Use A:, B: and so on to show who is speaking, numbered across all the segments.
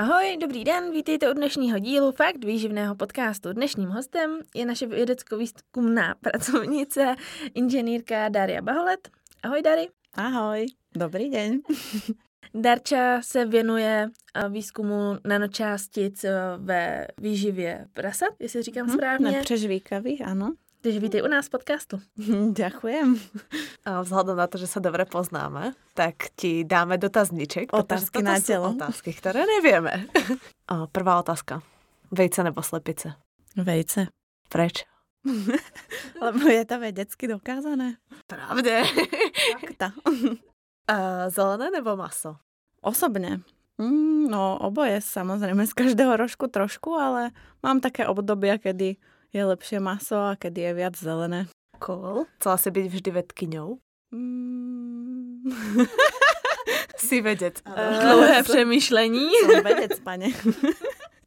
A: Ahoj, dobrý den, vítejte u dnešního dílu Fakt výživného podcastu. Dnešním hostem je naše vědecko-výzkumná pracovnice, inženýrka Daria Baholet. Ahoj, Dari.
B: Ahoj, dobrý den.
A: Darča se věnuje eh, výzkumu nanočástic eh, ve výživě prasat, jestli říkám hm, správně.
B: Nepřežvíkavý, ano.
A: Takže vítej u nás v podcastu.
B: Ďakujem.
C: A vzhľadom na to, že sa dobre poznáme, tak ti dáme dotazníček.
B: Otázky na telo.
C: Otázky, ktoré nevieme. Prvá otázka. Vejce nebo slepice?
B: Vejce.
C: Preč?
B: Lebo je to vedecky dokázané.
C: Pravde.
B: Fakta.
C: A zelené nebo maso?
B: Osobne. Mm, no oboje samozrejme z každého rožku trošku, ale mám také obdobia, kedy je lepšie maso a kedy je viac zelené.
C: Cool. Chcela si byť vždy vedkyňou?
B: Mm.
C: si vedec.
A: Dlouhé přemýšlení.
B: Som vedec, pane.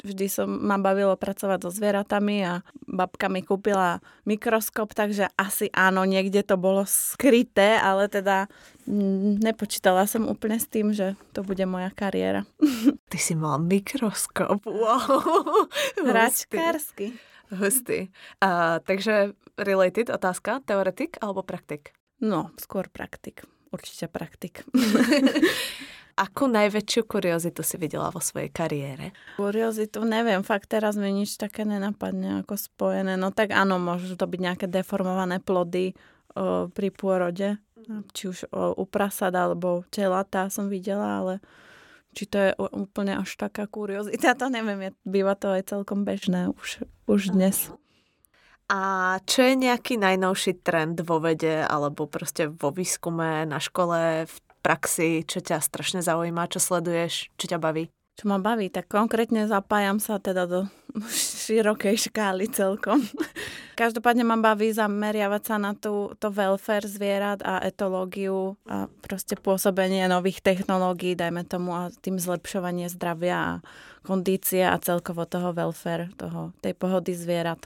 B: Vždy som ma bavilo pracovať so zvieratami a babka mi kúpila mikroskop, takže asi áno, niekde to bolo skryté, ale teda nepočítala som úplne s tým, že to bude moja kariéra.
C: Ty si mal mikroskop, wow.
B: Hračkársky.
C: Hustý. Uh, takže related otázka, teoretik alebo praktik?
B: No, skôr praktik. Určite praktik.
C: Akú najväčšiu kuriozitu si videla vo svojej kariére?
B: Kuriozitu neviem, fakt teraz mi nič také nenapadne ako spojené. No tak áno, môžu to byť nejaké deformované plody o, pri pôrode, či už o, u prasad alebo telatá som videla, ale či to je úplne až taká kuriozita, to neviem, býva to aj celkom bežné už, už dnes.
C: A čo je nejaký najnovší trend vo vede alebo proste vo výskume, na škole, v praxi, čo ťa strašne zaujíma, čo sleduješ, čo ťa baví?
B: Čo ma baví, tak konkrétne zapájam sa teda do širokej škály celkom. Každopádne ma baví zameriavať sa na tú, to welfare zvierat a etológiu a proste pôsobenie nových technológií, dajme tomu, a tým zlepšovanie zdravia a kondície a celkovo toho welfare, toho, tej pohody zvierat.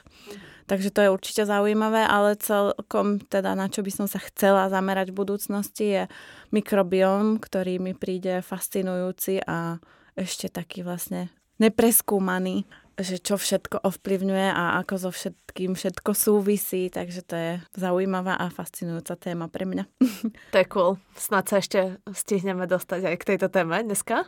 B: Takže to je určite zaujímavé, ale celkom teda na čo by som sa chcela zamerať v budúcnosti je mikrobióm, ktorý mi príde fascinujúci a ešte taký vlastne nepreskúmaný, že čo všetko ovplyvňuje a ako so všetkým všetko súvisí, takže to je zaujímavá a fascinujúca téma pre mňa.
C: To je cool. Snad sa ešte stihneme dostať aj k tejto téme dneska.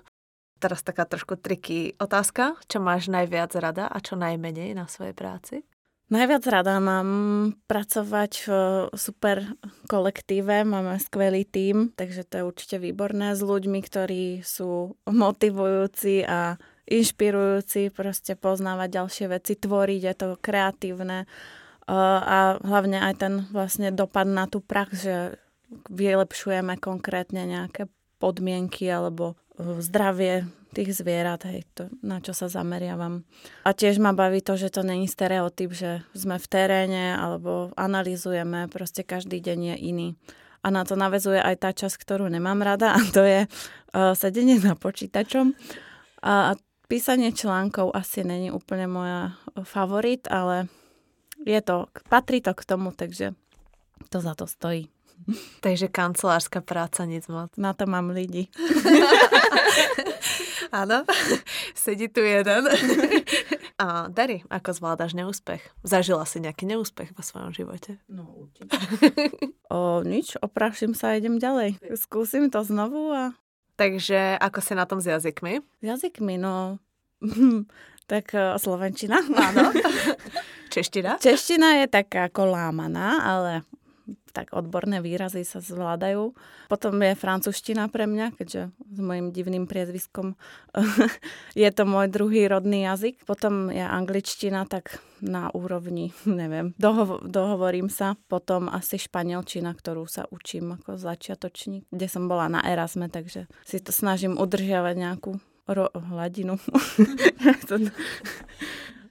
C: Teraz taká trošku triky otázka. Čo máš najviac rada a čo najmenej na svojej práci?
B: Najviac rada mám pracovať v super kolektíve, máme skvelý tím, takže to je určite výborné s ľuďmi, ktorí sú motivujúci a inšpirujúci, proste poznávať ďalšie veci, tvoriť, je to kreatívne. A hlavne aj ten vlastne dopad na tú prax, že vylepšujeme konkrétne nejaké podmienky alebo zdravie tých zvierat, hej, to, na čo sa zameriavam. A tiež ma baví to, že to není stereotyp, že sme v teréne alebo analizujeme, proste každý deň je iný. A na to navezuje aj tá časť, ktorú nemám rada a to je uh, sedenie za počítačom. A, písanie článkov asi není úplne moja favorit, ale je to, patrí to k tomu, takže to za to stojí.
C: Takže kancelárska práca nic moc.
B: Na to mám lidi.
C: Áno, sedí tu jeden. A Dari, ako zvládaš neúspech? Zažila si nejaký neúspech vo svojom živote?
B: No určite. o, nič, opraším sa a idem ďalej. Skúsim to znovu a...
C: Takže ako si na tom s jazykmi?
B: S jazykmi, no... tak slovenčina.
C: Áno. Čeština?
B: Čeština je taká ako lámaná, ale tak odborné výrazy sa zvládajú. Potom je francúzština pre mňa, keďže s mojim divným priezviskom je to môj druhý rodný jazyk. Potom je angličtina, tak na úrovni, neviem, doho- dohovorím sa. Potom asi španielčina, ktorú sa učím ako začiatočník, kde som bola na Erasme, takže si to snažím udržiavať nejakú ro- hladinu.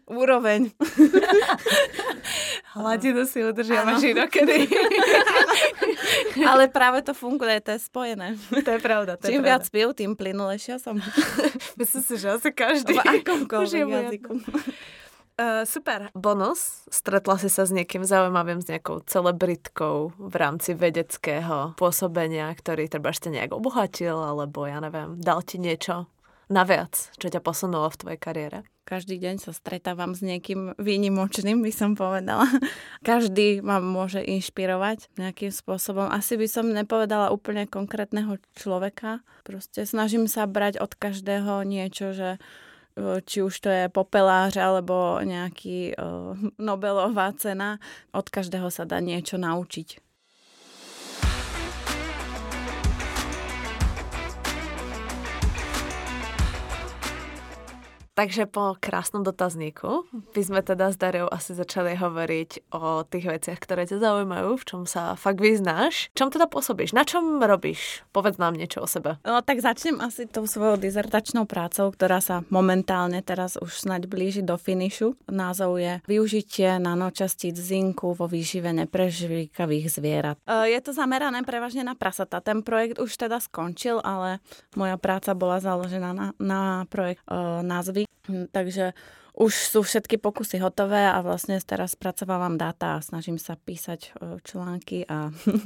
B: úroveň.
C: Hladinu si udržiavaš inokedy.
B: Ale práve to funguje, to je spojené.
C: To je pravda. To
B: Čím
C: je
B: viac
C: pravda.
B: pil, tým plynulejšia som.
C: Myslím si, že asi každý.
B: V akomkoľvek jazyku.
C: Uh, super. Bonus. Stretla si sa s niekým zaujímavým, s nejakou celebritkou v rámci vedeckého pôsobenia, ktorý treba ešte nejak obohatil, alebo ja neviem, dal ti niečo naviac, čo ťa posunulo v tvojej kariére?
B: Každý deň sa stretávam s niekým výnimočným, by som povedala. Každý ma môže inšpirovať nejakým spôsobom. Asi by som nepovedala úplne konkrétneho človeka. Proste snažím sa brať od každého niečo, že e, či už to je popelář alebo nejaký uh, Nobelová cena. Od každého sa dá niečo naučiť.
C: Takže po krásnom dotazníku by sme teda s Dariou asi začali hovoriť o tých veciach, ktoré ťa zaujímajú, v čom sa fakt vyznáš. Čom teda pôsobíš? Na čom robíš? Povedz nám niečo o sebe.
B: No tak začnem asi tou svojou dizertačnou prácou, ktorá sa momentálne teraz už snaď blíži do finišu. Názov je Využitie nanočastíc zinku vo výžive neprežvíkavých zvierat. E, je to zamerané prevažne na prasata. Ten projekt už teda skončil, ale moja práca bola založená na, na projekt e, názvy takže už sú všetky pokusy hotové a vlastne teraz spracovávam dáta a snažím sa písať e, články a e,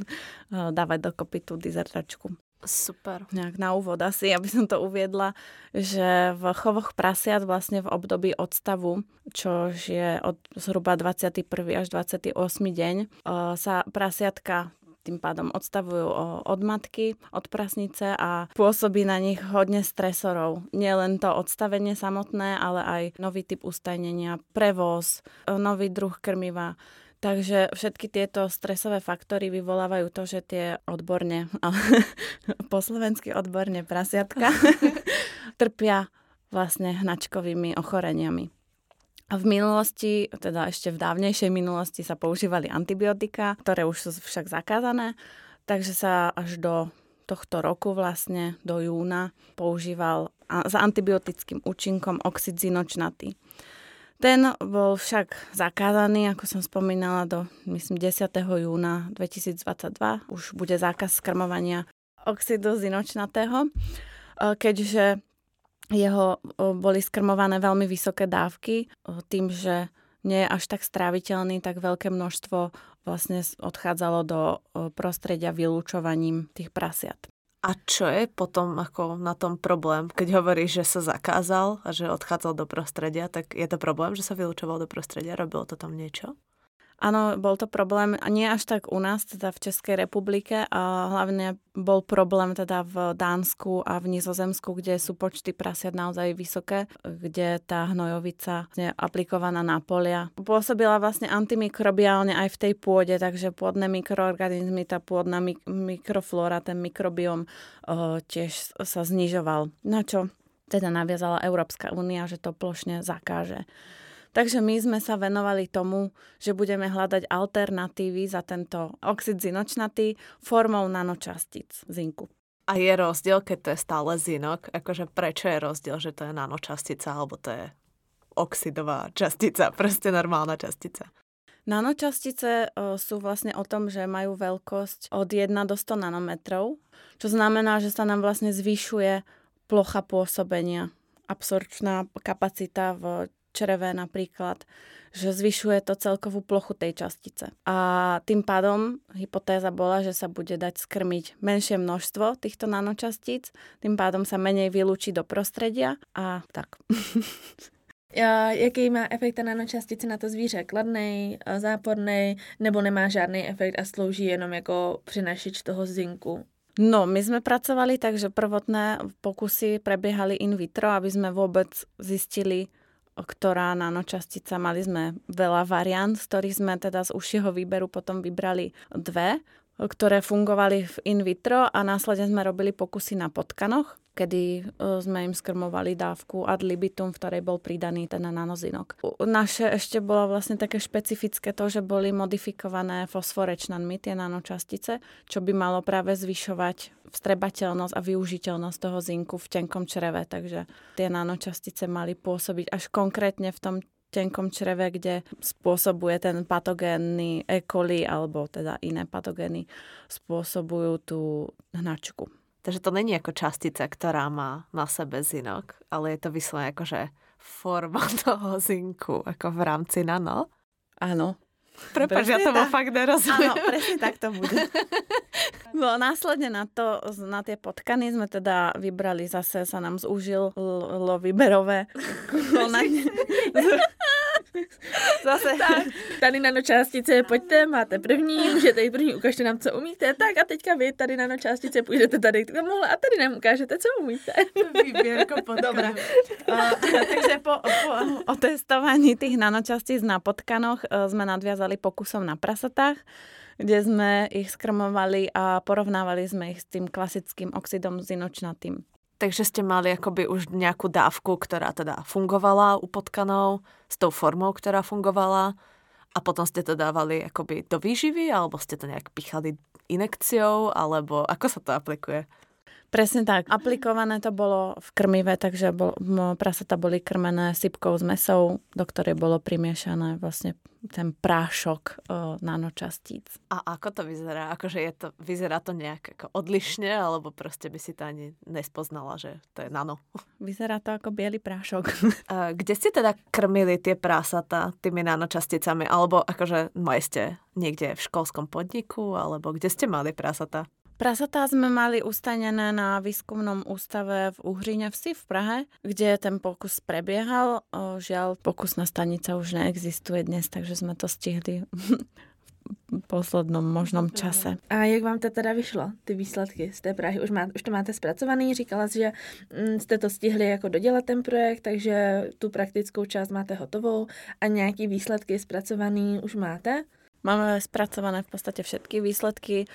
B: dávať dokopy tú dizertačku.
C: Super.
B: Nejak na úvod asi, aby som to uviedla, že v chovoch prasiat vlastne v období odstavu, čo je od zhruba 21. až 28. deň, e, sa prasiatka tým pádom odstavujú od matky, od prasnice a pôsobí na nich hodne stresorov. Nie len to odstavenie samotné, ale aj nový typ ustajnenia, prevoz, nový druh krmiva. Takže všetky tieto stresové faktory vyvolávajú to, že tie odborne, po slovensky odborne prasiatka, trpia vlastne hnačkovými ochoreniami. V minulosti, teda ešte v dávnejšej minulosti sa používali antibiotika, ktoré už sú však zakázané, takže sa až do tohto roku vlastne, do júna, používal za antibiotickým účinkom oxid zinočnatý. Ten bol však zakázaný, ako som spomínala, do myslím 10. júna 2022. Už bude zákaz skrmovania oxidu zinočnatého, keďže jeho boli skrmované veľmi vysoké dávky tým, že nie je až tak stráviteľný, tak veľké množstvo vlastne odchádzalo do prostredia vylúčovaním tých prasiat.
C: A čo je potom ako na tom problém? Keď hovoríš, že sa zakázal a že odchádzal do prostredia, tak je to problém, že sa vylúčoval do prostredia? Robilo to tam niečo?
B: Áno, bol to problém, nie až tak u nás, teda v Českej republike, a hlavne bol problém teda v Dánsku a v Nizozemsku, kde sú počty prasiat naozaj vysoké, kde tá hnojovica je aplikovaná na polia. Pôsobila vlastne antimikrobiálne aj v tej pôde, takže pôdne mikroorganizmy, tá pôdna mik- mikroflóra, ten mikrobiom o, tiež sa znižoval. Na čo teda naviazala Európska únia, že to plošne zakáže. Takže my sme sa venovali tomu, že budeme hľadať alternatívy za tento oxid zinočnatý formou nanočastíc zinku.
C: A je rozdiel, keď to je stále zinok? Akože prečo je rozdiel, že to je nanočastica alebo to je oxidová častica, proste normálna častica?
B: Nanočastice sú vlastne o tom, že majú veľkosť od 1 do 100 nanometrov, čo znamená, že sa nám vlastne zvyšuje plocha pôsobenia, absorpčná kapacita v čreve napríklad, že zvyšuje to celkovú plochu tej častice. A tým pádom hypotéza bola, že sa bude dať skrmiť menšie množstvo týchto nanočastíc, tým pádom sa menej vylúči do prostredia a tak.
A: Jaký má efekt ta na to zvíře? Kladný, záporný, nebo nemá žádný efekt a slouží jenom jako přinašič toho zinku?
B: No, my sme pracovali tak, že prvotné pokusy prebiehali in vitro, aby sme vôbec zistili, ktorá nanočastica. Mali sme veľa variant, z ktorých sme teda z užšieho výberu potom vybrali dve, ktoré fungovali v in vitro a následne sme robili pokusy na potkanoch, kedy e, sme im skrmovali dávku ad libitum, v ktorej bol pridaný ten nanozinok. Naše ešte bolo vlastne také špecifické to, že boli modifikované fosforečnanmi tie nanočastice, čo by malo práve zvyšovať vstrebateľnosť a využiteľnosť toho zinku v tenkom čreve, takže tie nanočastice mali pôsobiť až konkrétne v tom tenkom čreve, kde spôsobuje ten patogénny E. coli alebo teda iné patogény spôsobujú tú hnačku.
C: Takže to není ako častica, ktorá má na sebe zinok, ale je to vyslovene akože forma toho zinku, ako v rámci nano.
B: Áno,
C: Prepač, ja tomu fakt nerozumiem.
B: Áno, presne tak to bude. No následne na to, na tie potkany sme teda vybrali, zase sa nám zúžil lo výberové konanie.
A: Zase. Tady nanočástice, pojďte, máte první, můžete jít první, ukažte nám, co umíte. Tak a teďka vy tady nanočástice půjdete tady k tomu a tady nám ukážete, co umíte.
C: Výběrko.
B: Uh, takže po, po otestovaní tých nanočastíc na potkanoch uh, sme nadviazali pokusom na prasatách kde sme ich skrmovali a porovnávali sme ich s tým klasickým oxidom zinočnatým.
C: Takže ste mali akoby už nejakú dávku, ktorá teda fungovala u potkanov, s tou formou, ktorá fungovala a potom ste to dávali akoby do výživy, alebo ste to nejak pichali inekciou, alebo ako sa to aplikuje?
B: Presne tak. Aplikované to bolo v krmive, takže bol, prasata boli krmené sypkou s mesou, do ktorej bolo primiešané vlastne ten prášok o, nanočastíc.
C: A ako to vyzerá? Akože je to, vyzerá to nejak ako odlišne, alebo proste by si to ani nespoznala, že to je nano?
B: Vyzerá to ako biely prášok.
C: Kde ste teda krmili tie prasata tými nanočasticami? Alebo akože majste niekde v školskom podniku? Alebo kde ste mali prasata?
B: Prasatá sme mali ustanené na výskumnom ústave v Uhríne vsi v Prahe, kde ten pokus prebiehal. Žiaľ, pokusná stanica už neexistuje dnes, takže sme to stihli v poslednom možnom čase.
A: A jak vám to teda vyšlo, ty výsledky z té Prahy? Už, má, už to máte zpracovaný? Říkala jsi, že mm, jste to stihli jako dodělat ten projekt, takže tu praktickou část máte hotovou a nějaký výsledky zpracovaný už máte?
B: Máme spracované v podstate všetky výsledky.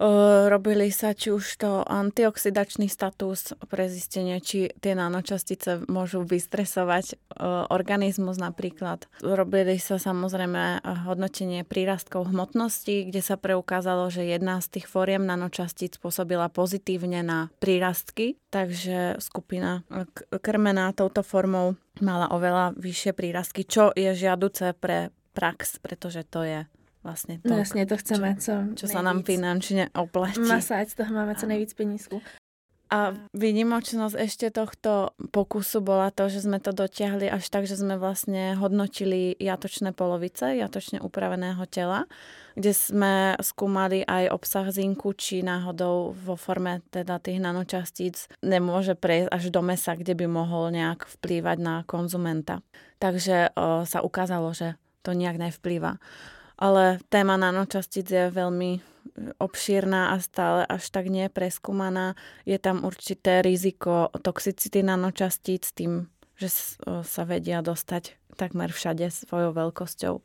B: Robili sa či už to antioxidačný status pre zistenie, či tie nanočastice môžu vystresovať organizmus napríklad. Robili sa samozrejme hodnotenie prírastkov hmotnosti, kde sa preukázalo, že jedna z tých fóriem nanočastíc pôsobila pozitívne na prírastky, takže skupina krmená touto formou mala oveľa vyššie prírastky, čo je žiaduce pre prax, pretože to je vlastne
A: to, no jasne, to chceme, čo,
B: čo sa nám finančne oplatí.
A: Masáť, z toho máme co nejvíc penízku.
B: A výnimočnosť ešte tohto pokusu bola to, že sme to dotiahli až tak, že sme vlastne hodnotili jatočné polovice, jatočne upraveného tela, kde sme skúmali aj obsah zinku, či náhodou vo forme teda tých nanočastíc nemôže prejsť až do mesa, kde by mohol nejak vplývať na konzumenta. Takže o, sa ukázalo, že to nejak nevplýva ale téma nanočastíc je veľmi e, obšírna a stále až tak nie preskúmaná. Je tam určité riziko toxicity nanočastíc tým, že sa vedia dostať takmer všade svojou veľkosťou.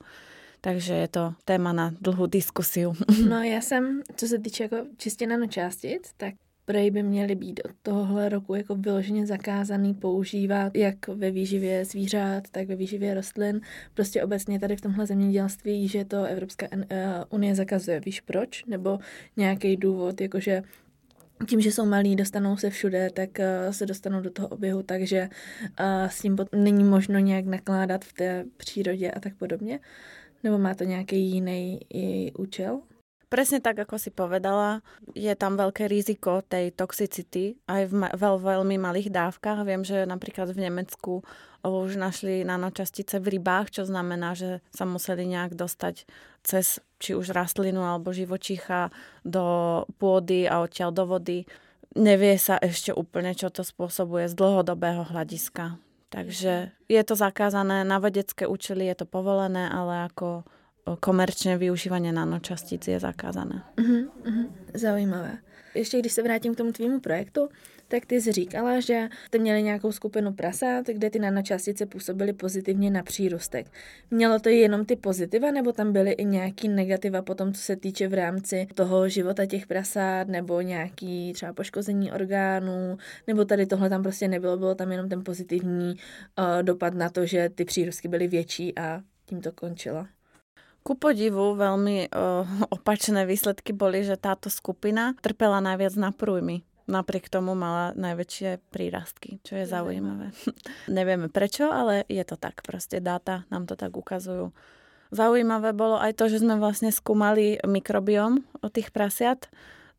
B: Takže je to téma na dlhú diskusiu.
A: No já jsem, co se týče jako čistě nanočástic, tak prej by měly být od tohohle roku jako vyloženě zakázaný používat jak ve výživě zvířat, tak ve výživě rostlin. Prostě obecně tady v tomhle zemědělství, že to Evropská eh, unie zakazuje. Víš proč? Nebo nějaký důvod, jakože tím, že jsou malí, dostanou se všude, tak uh, se dostanou do toho oběhu, takže uh, s tím není možno nějak nakládat v té přírodě a tak podobně? Nebo má to nějaký jiný účel?
B: Presne tak, ako si povedala, je tam veľké riziko tej toxicity aj v veľ, veľmi malých dávkach. Viem, že napríklad v Nemecku už našli nanočastice v rybách, čo znamená, že sa museli nejak dostať cez či už rastlinu alebo živočícha do pôdy a odtiaľ do vody. Nevie sa ešte úplne, čo to spôsobuje z dlhodobého hľadiska. Takže je to zakázané, na vedecké účely je to povolené, ale ako komerčné využívanie nanočastíc je zakázané.
A: Uh-huh, uh-huh. Zaujímavé. Ještě když se vrátím k tomu tvýmu projektu, tak ty jsi říkala, že jste měli nějakou skupinu prasat, kde ty nanočástice působily pozitivně na přírůstek. Mělo to jenom ty pozitiva, nebo tam byly i nějaký negativa potom, co se týče v rámci toho života těch prasát, nebo nějaký třeba poškození orgánů, nebo tady tohle tam prostě nebylo, bylo tam jenom ten pozitivní uh, dopad na to, že ty přírostky byly větší a tím to končilo.
B: Ku podivu veľmi uh, opačné výsledky boli, že táto skupina trpela najviac na prújmy. Napriek tomu mala najväčšie prírastky, čo je zaujímavé. Nevieme prečo, ale je to tak. Proste dáta nám to tak ukazujú. Zaujímavé bolo aj to, že sme vlastne skúmali mikrobiom tých prasiat,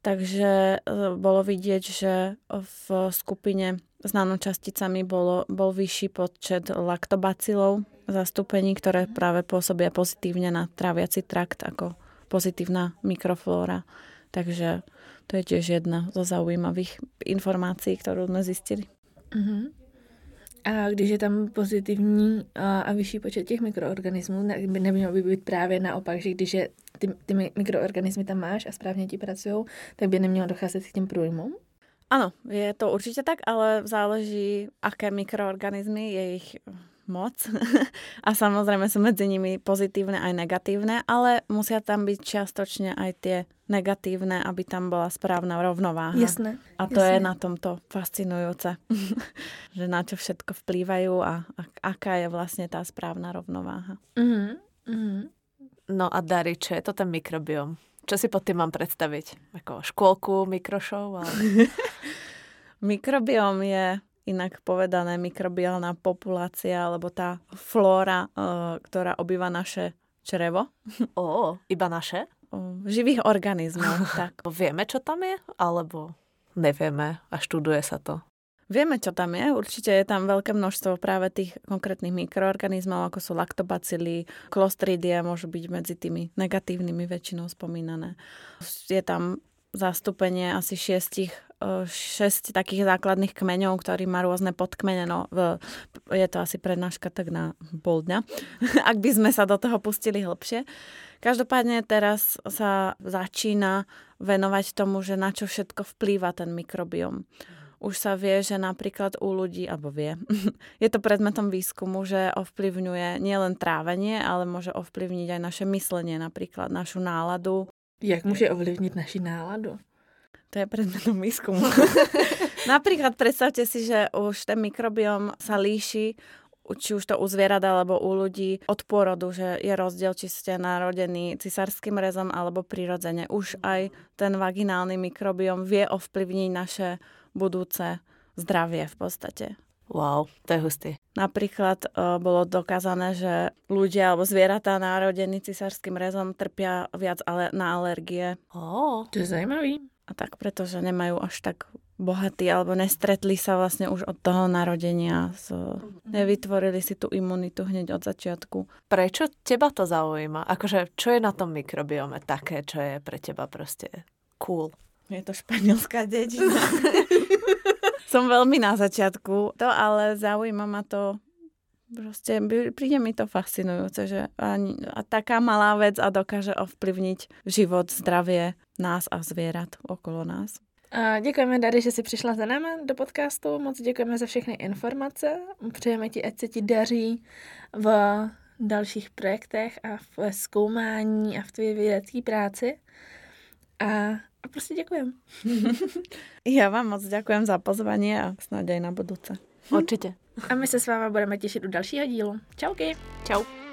B: takže bolo vidieť, že v skupine s nanočasticami bolo, bol vyšší počet laktobacilov, zastúpení, ktoré práve pôsobia pozitívne na tráviaci trakt ako pozitívna mikroflóra. Takže to je tiež jedna zo zaujímavých informácií, ktorú sme zistili.
A: Uh-huh. A když je tam pozitivní a, vyšší počet těch mikroorganismů, nemělo by být právě naopak, že když je ty, ty mikroorganismy tam máš a správně ti pracují, tak by nemělo docházet k těm průjmům?
B: Áno, je to určite tak, ale záleží, aké mikroorganizmy, je ich moc. a samozrejme sú medzi nimi pozitívne aj negatívne, ale musia tam byť čiastočne aj tie negatívne, aby tam bola správna rovnováha.
A: Jasné.
B: A to
A: jasné.
B: je na tomto fascinujúce, že na čo všetko vplývajú a, a aká je vlastne tá správna rovnováha.
A: Mm-hmm. Mm-hmm.
C: No a Dary, čo je to ten mikrobiom? Čo si pod tým mám predstaviť? Ako škôlku, mikrošov? Ale...
B: Mikrobióm je inak povedané mikrobiálna populácia, alebo tá flóra, uh, ktorá obýva naše črevo.
C: Ó, iba naše?
B: Živých organizmov, tak.
C: Vieme, čo tam je? Alebo nevieme a študuje sa to?
B: Vieme, čo tam je. Určite je tam veľké množstvo práve tých konkrétnych mikroorganizmov, ako sú laktobacily, klostridie, môžu byť medzi tými negatívnymi väčšinou spomínané. Je tam zastúpenie asi šiestich, šesť takých základných kmeňov, ktorí má rôzne podkmene. No, v, je to asi prednáška tak na pol dňa, ak by sme sa do toho pustili hlbšie. Každopádne teraz sa začína venovať tomu, že na čo všetko vplýva ten mikrobiom už sa vie, že napríklad u ľudí, alebo vie, je to predmetom výskumu, že ovplyvňuje nielen trávenie, ale môže ovplyvniť aj naše myslenie, napríklad našu náladu.
A: Jak môže ovlivniť naši náladu?
B: To je predmetom výskumu. napríklad predstavte si, že už ten mikrobiom sa líši či už to u zvierat alebo u ľudí od pôrodu, že je rozdiel, či ste narodení cisárským rezom alebo prirodzene. Už aj ten vaginálny mikrobiom vie ovplyvniť naše budúce zdravie v podstate.
C: Wow, to je hustý.
B: Napríklad uh, bolo dokázané, že ľudia alebo zvieratá narodení cisárským rezom trpia viac ale na alergie.
C: Oh.
A: To je zajímavý.
B: A tak pretože nemajú až tak bohatí alebo nestretli sa vlastne už od toho narodenia. So, nevytvorili si tú imunitu hneď od začiatku.
C: Prečo teba to zaujíma? Akože, čo je na tom mikrobiome také, čo je pre teba proste cool?
B: Je to španielská dedina. Som veľmi na začiatku, to ale zaujíma ma to Proste príde mi to fascinujúce, že ani, a taká malá vec a dokáže ovplyvniť život, zdravie nás a zvierat okolo nás.
A: A děkujeme, Dary, že jsi přišla za náma do podcastu. Moc děkujeme za všechny informace. Přejeme ti, ať se ti daří v dalších projektech a v zkoumání a v tvé vědecké práci. A, a prostě děkujem.
B: ja vám moc ďakujem za pozvanie a snáď aj na budúce.
C: Určite.
A: A my se s váma budeme těšit u dalšího dílu. Čauky.
C: Čau.